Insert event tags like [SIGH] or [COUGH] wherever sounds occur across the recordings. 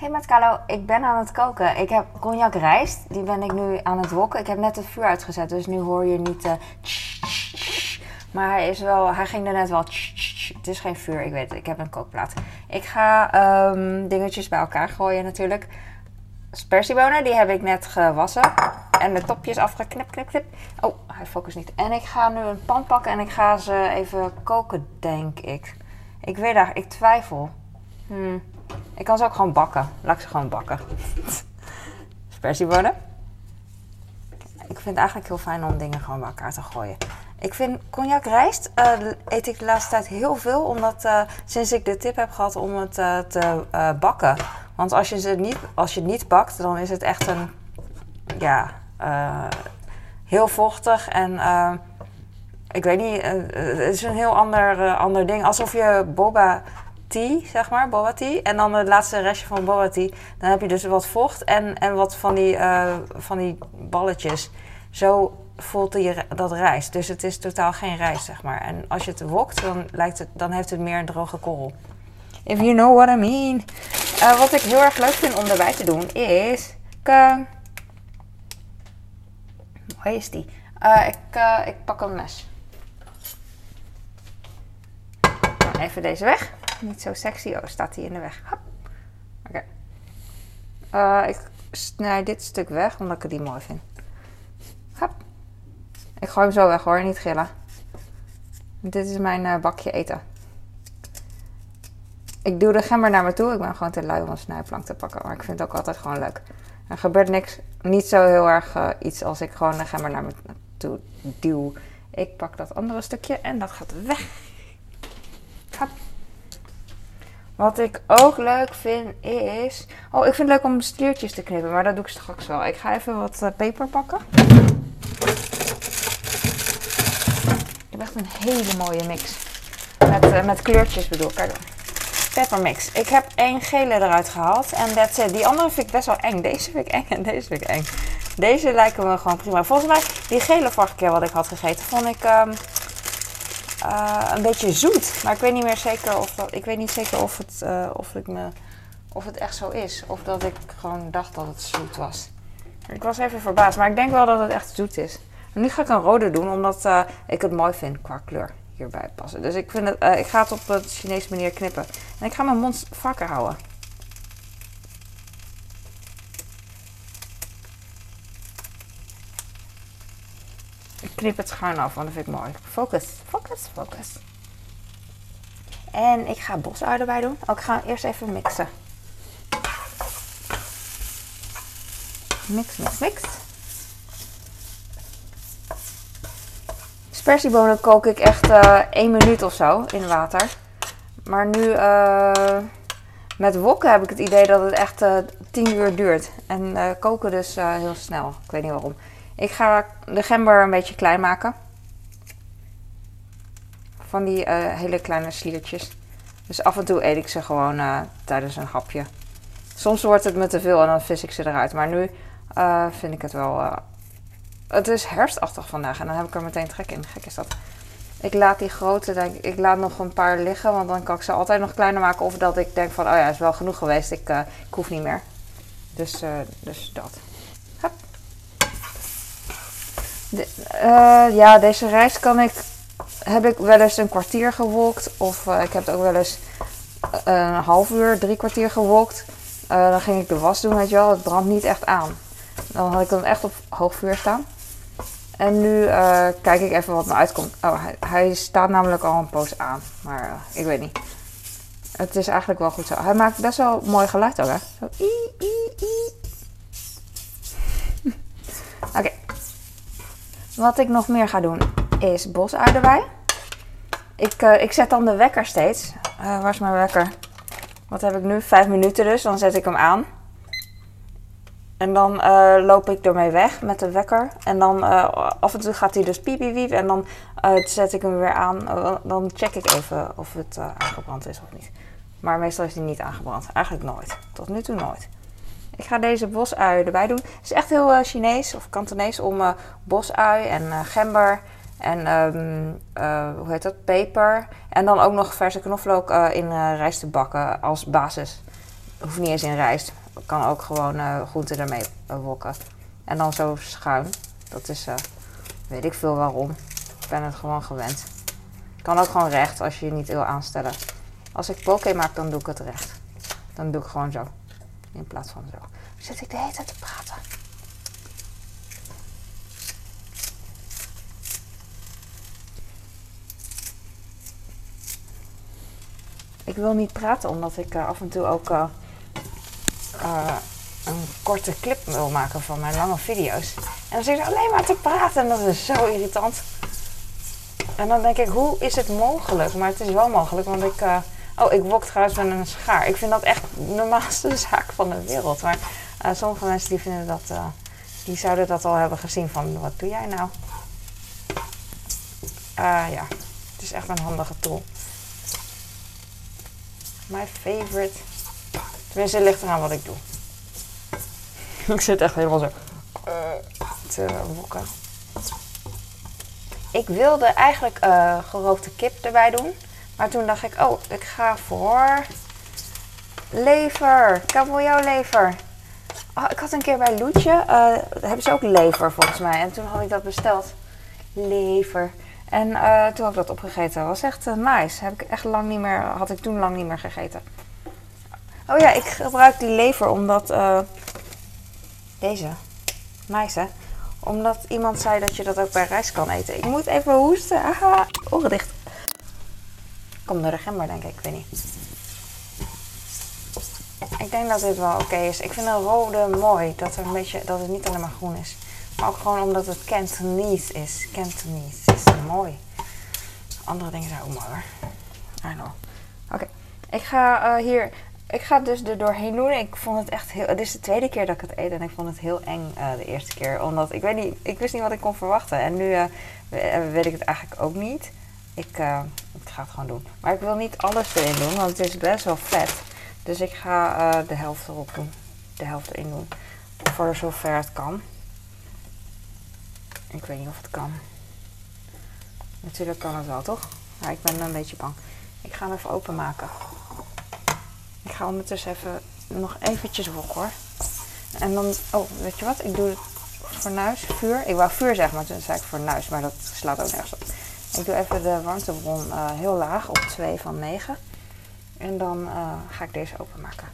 Hey met ik ben aan het koken. Ik heb cognac rijst, die ben ik nu aan het wokken. Ik heb net het vuur uitgezet, dus nu hoor je niet... eh, maar hij, is wel, hij ging er net wel... Het is geen vuur, ik weet het. Ik heb een kookplaat. Ik ga ehm, dingetjes bij elkaar gooien natuurlijk. Spersiebonen, die heb ik net gewassen. En de topjes afgeknipt, knip, knip. Oh, hij focust niet. En ik ga nu een pan pakken en ik ga ze even koken, denk ik. Ik weet daar, ik twijfel. Hmm. Ik kan ze ook gewoon bakken. Laat ik ze gewoon bakken. [LAUGHS] Spersiebonen. Ik vind het eigenlijk heel fijn om dingen gewoon bij elkaar te gooien. Ik vind cognac rijst eh, eet ik de laatste tijd heel veel. Omdat eh, sinds ik de tip heb gehad om het eh, te bakken. Want als je, ze niet, als je het niet bakt, dan is het echt een... Ja, heel vochtig. En ik weet niet, het is een heel ander, ander ding. Alsof je boba tea, zeg maar, boba. En dan het laatste restje van boba. Dan heb je dus wat vocht en, en wat van die, eh, van die balletjes. Zo voelt die, dat rijst. Dus het is totaal geen rijst, zeg maar. En als je het wokt, dan, lijkt het, dan heeft het meer een droge korrel. If you know what I mean. Eh, wat ik heel erg leuk vind om erbij te doen is... Hoe is die? Eh, ik, ik pak een mes. Even deze weg. Niet zo sexy. Oh, staat hij in de weg. Hop. Oké. Eh, ik snij dit stuk weg, omdat ik het niet mooi vind. Hop. Ik gooi hem zo weg hoor, niet gillen. Dit is mijn eh, bakje eten. Ik doe de gember naar me toe. Ik ben gewoon te lui om een snijplank te pakken. Maar ik vind het ook altijd gewoon leuk. Er gebeurt niks, niet zo heel erg eh, iets als ik gewoon de gember naar me toe duw. Ik pak dat andere stukje en dat gaat weg. Hop. Wat ik ook leuk vind is... Oh, ik vind het leuk om sliertjes te knippen, maar dat doe ik straks wel. Ik ga even wat eh, peper pakken. Ik heb echt een hele mooie mix. Met, eh, met kleurtjes bedoel ik. Kijk. Peppermix. Ik heb één gele eruit gehaald. En that's. Die andere vind ik best wel eng. Deze vind ik eng en deze vind ik eng. Deze lijken me gewoon prima. Volgens mij, die gele vorige keer wat ik had gegeten, vond ik ehm, eh, een beetje zoet. Maar ik weet niet meer zeker of ik weet niet zeker of het, eh, of, ik me, of het echt zo is. Of dat ik gewoon dacht dat het zoet was. Ik was even verbaasd, maar ik denk wel dat het echt zoet is. Nu ga ik een rode doen, omdat eh, ik het mooi vind qua kleur hierbij passen. Dus ik, vind het, ik ga het op de Chinese manier knippen. En ik ga mijn mond vaker houden. Knip het schuin af, want dat vind ik mooi. Focus, focus, focus. En ik ga bosui erbij doen. Oh, ik ga eerst even mixen. Mix, mix, mix. Spersiebonen kook ik echt eh 1 minuut of zo in water. Maar nu eh, met wokken heb ik het idee dat het echt eh 10 uur duurt. En koken dus heel snel. Ik weet niet waarom. Ik ga de gember een beetje klein maken. Van die eh, hele kleine sliertjes. Dus af en toe eet ik ze gewoon eh, tijdens een hapje. Soms wordt het me te veel en dan vis ik ze eruit. Maar nu eh, vind ik het wel. het is herfstachtig vandaag en dan heb ik er meteen trek in. Gek is dat. Ik laat die grote, denk, ik laat nog een paar liggen, want dan kan ik ze altijd nog kleiner maken. Of dat ik denk van, oh ja, is wel genoeg geweest, ik, ik hoef niet meer. Dus, dus dat. Eh, ja, deze rijst kan ik, heb ik wel eens een kwartier gewokt. Of eh, ik heb het ook wel eens eh, een half uur, drie kwartier gewokt. Eh, dan ging ik de was doen, weet je wel. Het brandt niet echt aan. Dan had ik hem echt op hoog vuur staan. En nu kijk ik even wat me uitkomt. Oh, hij, staat namelijk al een poos aan. Maar ik weet niet. Het is eigenlijk wel goed zo. Hij maakt best wel mooi geluid ook, hè? Zo. ii. Oké. Wat ik nog meer ga doen is erbij. Ik, eh, ik zet dan de wekker steeds. Eh, waar is mijn wekker? Wat heb ik nu? Vijf minuten dus. Dan zet ik hem aan. En dan eh, loop ik ermee weg met de wekker. En dan af en toe gaat hij dus piep. En dan zet ik hem weer aan. Dan check ik even of het aangebrand is of niet. Maar meestal is hij niet aangebrand. Eigenlijk nooit. Tot nu toe nooit. Ik ga deze bosui erbij doen. Het is echt heel eh, Chinees of Kantonees om eh, bosui en eh, gember en ehm, eh, hoe heet dat? Peper. En dan ook nog verse knoflook in rijst te bakken als basis. Hoeft niet eens in rijst. Kan ook gewoon uh, groenten ermee wokken. En dan zo schuin. Dat is, uh, weet ik veel waarom. Ik ben het gewoon gewend. Kan ook gewoon recht als je je niet wil aanstellen. Als ik poke maak, dan doe ik het recht. Dan doe ik gewoon zo. In plaats van zo. Zit ik de hele tijd te praten? Ik wil niet praten omdat ik uh, af en toe ook uh, uh, een korte clip wil maken van mijn lange video's. En dan zit ik alleen maar te praten en dat is zo irritant. En dan denk ik, hoe is het mogelijk? Maar het is wel mogelijk, want ik... oh, ik wok trouwens met een schaar. Ik vind dat echt de normaalste [LAUGHS] zaak van de wereld. Maar sommige mensen die vinden dat... die zouden dat al hebben gezien van, wat doe jij nou? ja, het is echt een handige tool. My favorite. Tenminste, het ligt eraan wat ik doe. [LAUGHS] ik zit echt helemaal zo uh, te wokken. Ik wilde eigenlijk uh, gerookte kip erbij doen. Maar toen dacht ik, oh, ik ga voor lever. lever. Oh, ik had een keer bij Loetje, uh, hebben ze ook lever volgens mij. En toen had ik dat besteld. Lever. En uh, toen heb ik dat opgegeten. Was echt uh, nice. Heb ik echt lang niet meer, had ik toen lang niet meer gegeten. Oh ja, ik gebruik die lever omdat... Deze. Nice hè? Omdat iemand zei dat je dat ook bij rijst kan eten. Ik moet even hoesten. Aha, ogen dicht. Komt door de gember denk ik, ik weet niet. Ik denk dat dit wel oké is. Ik vind een rode mooi. Dat, er een beetje, dat het niet alleen maar groen is. Maar ook gewoon omdat het Cantonese is. Cantonese is mooi. Andere dingen zijn ook mooi hoor. I know. Oké, ik ga uh, hier. Ik ga dus er doorheen doen. Ik vond het echt heel. Het is de tweede keer dat ik het eet en ik vond het heel eng uh, de eerste keer. Omdat ik weet niet. Ik wist niet wat ik kon verwachten. En nu uh, weet ik het eigenlijk ook niet. Ik, ik ga het gewoon doen. Maar ik wil niet alles erin doen, want het is best wel vet. Dus ik ga de helft erop doen. De helft erin doen. Voor zover het kan. Ik weet niet of het kan. Natuurlijk kan het wel, toch? Maar ik ben een beetje bang. Ik ga hem even openmaken. Ik ga ondertussen even nog eventjes wokken hoor. En dan, oh, weet je wat? Ik doe het fornuis, vuur. Ik wou vuur zeggen, maar toen zei ik fornuis, maar dat slaat ook nergens op. Ik doe even de warmtebron uh, heel laag op 2 van 9. En dan uh, ga ik deze openmaken.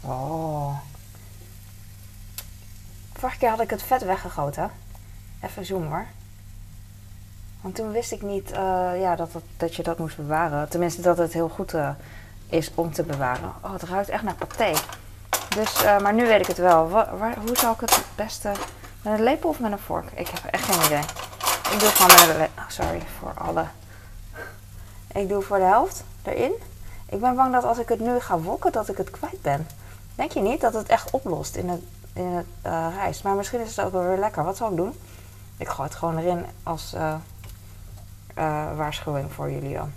Oh. Vorige keer had ik het vet weggegoten. Even zoomen hoor. Want toen wist ik niet uh, ja, dat, dat je dat moest bewaren. Tenminste, dat het heel goed is om te bewaren. Oh, het ruikt echt naar paté. Dus, uh, maar nu weet ik het wel. Waar, hoe zal ik het het beste... Met een lepel of met een vork? Ik heb echt geen idee. Ik doe gewoon met een. Oh, sorry voor alle. Ik doe voor de helft erin. Ik ben bang dat als ik het nu ga wokken, dat ik het kwijt ben. Denk je niet dat het echt oplost in het, in het uh, rijst? Maar misschien is het ook wel weer lekker. Wat zal ik doen? Ik gooi het gewoon erin als uh, waarschuwing voor jullie dan.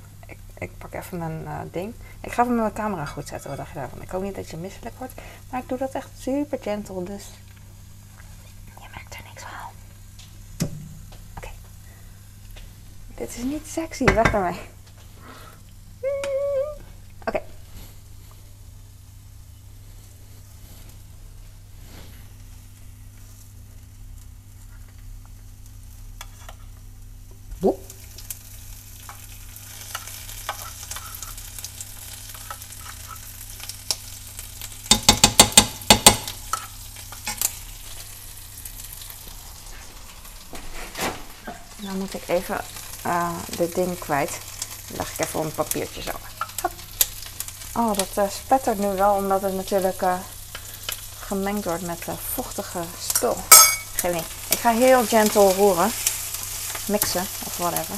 Ik, pak even mijn ding. Ik ga even mijn camera goed zetten. Wat dacht je daarvan? Ik hoop niet dat je misselijk wordt. Maar ik doe dat echt super gentle. Dus je merkt er niks van. Oké. Dit is niet sexy. Weg ermee. Dan moet ik even uh, dit ding kwijt. Leg ik even een papiertje zo. Oh, dat uh, spettert nu wel, omdat het natuurlijk uh, gemengd wordt met vochtige spul. Geen Ik ga heel gentle roeren. Mixen, of whatever.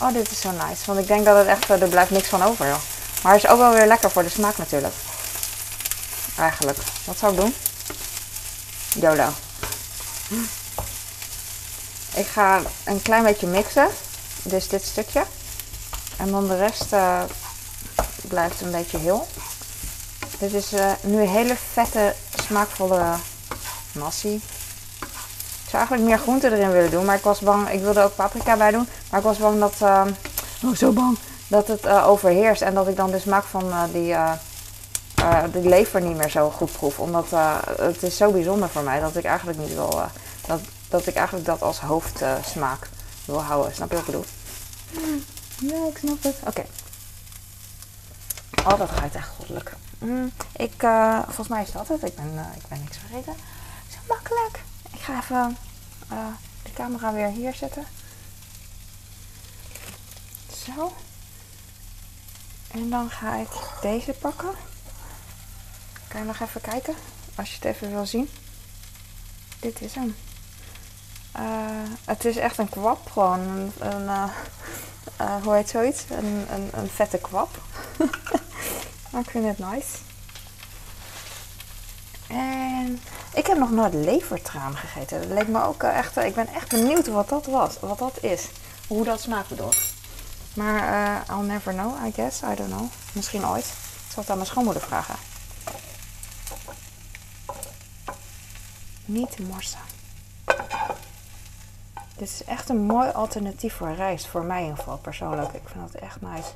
Oh, dit is zo nice. Want ik denk dat het echt, er blijft niks van over. Maar is ook wel weer lekker voor de smaak natuurlijk. Eigenlijk. Wat zou ik doen? YOLO. Ik ga een klein beetje mixen. Dus dit stukje. En dan de rest uh, blijft een beetje heel. Dit is uh, nu een hele vette, smaakvolle nasi. Ik zou eigenlijk meer groente erin willen doen, maar ik was bang. Ik wilde ook paprika bij doen, maar ik was bang dat. Uh, oh, zo bang. Dat het uh, overheerst en dat ik dan de smaak van uh, die, die lever niet meer zo goed proef. Omdat het is zo bijzonder voor mij dat ik eigenlijk niet wil. dat, dat ik eigenlijk dat als hoofdsmaak wil houden. Snap je wat ik bedoel? Ja, ik snap het. Oké. Okay. Oh, dat gaat echt goddelijk. Mm, ik, volgens mij is dat het. Ik ben, ik ben niks vergeten. Zo makkelijk. Ik ga even uh, de camera weer hier zetten. Zo. En dan ga ik deze pakken. Kan je nog even kijken? Als je het even wil zien. Dit is hem. Uh, het is echt een kwap. Gewoon een, een uh, hoe heet zoiets? Een, een, een vette kwap. [LAUGHS] maar ik vind het nice. En ik heb nog nooit levertraan gegeten. Dat leek me ook echt. Ik ben echt benieuwd wat dat was. Wat dat is. Hoe dat smaakt bedoel. Maar I'll never know, I guess. I don't know. Misschien ooit. Ik zal het aan mijn schoonmoeder vragen. Niet morsen. Dit is echt een mooi alternatief voor rijst. Voor mij in ieder geval, persoonlijk. Ik vind dat echt nice.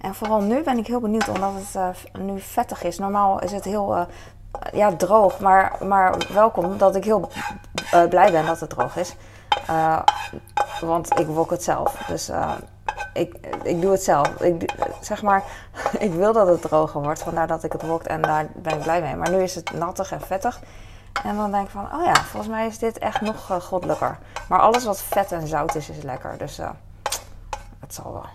En vooral nu ben ik heel benieuwd, omdat het uh, nu vettig is. Normaal is het heel uh, ja, droog, maar, maar welkom dat ik heel uh, blij ben dat het droog is. want ik wok het zelf. Dus ik, ik doe het zelf. Ik, zeg maar, [LAUGHS] ik wil dat het droger wordt, vandaar dat ik het wokt en daar ben ik blij mee. Maar nu is het nattig en vettig. En dan denk ik van, oh ja, volgens mij is dit echt nog goddelijker. Maar alles wat vet en zout is, is lekker. Dus het zal wel.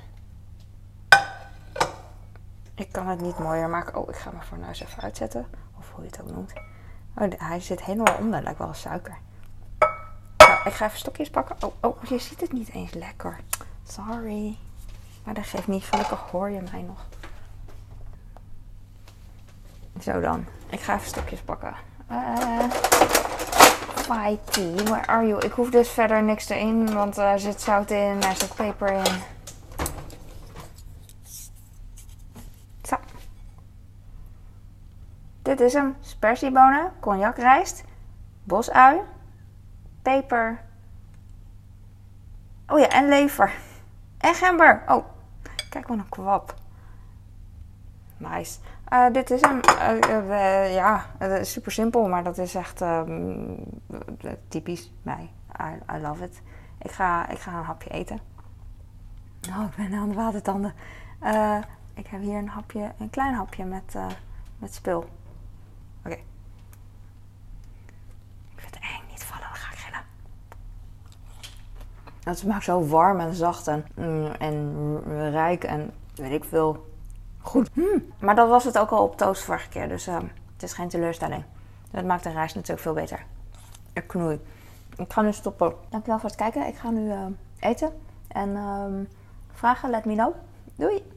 Ik kan het niet mooier maken. Oh, ik ga mijn fornuis even uitzetten. Of hoe je het ook noemt. Oh, hij zit helemaal onder. Lijkt wel suiker. Nou, ik ga even stokjes pakken. Oh, oh, je ziet het niet eens lekker. Sorry. Maar dat geeft niet. Gelukkig hoor je mij nog. Zo dan. Ik ga even stokjes pakken. Uh, Fighty, where are you? Ik hoef dus verder niks erin, want er zit zout in, er zit peper in. Dit is hem. Spersiebonen, cognacrijst, bosui, peper. Oh ja, en lever. En gember. Oh, kijk wat een kwap. Nice. Uh, dit is hem. Uh, uh, ja, super simpel, maar dat is echt ehm, typisch mij. I, love it. Ik ga, ik ga een hapje eten. Oh, ik ben aan de watertanden. ik heb hier een hapje, een klein hapje met, met spul. Oké vind het eng niet vallen, dan ga ik gillen. Het smaakt zo warm en zacht en, mm, en rijk en weet ik veel. Goed. Mm. Maar dat was het ook al op toast vorige keer, dus uh, het is geen teleurstelling. Dat maakt de reis natuurlijk veel beter. Ik knoei. Ik ga nu stoppen. Dankjewel voor het kijken. Ik ga nu uh, eten. En um, vragen, let me know. Doei!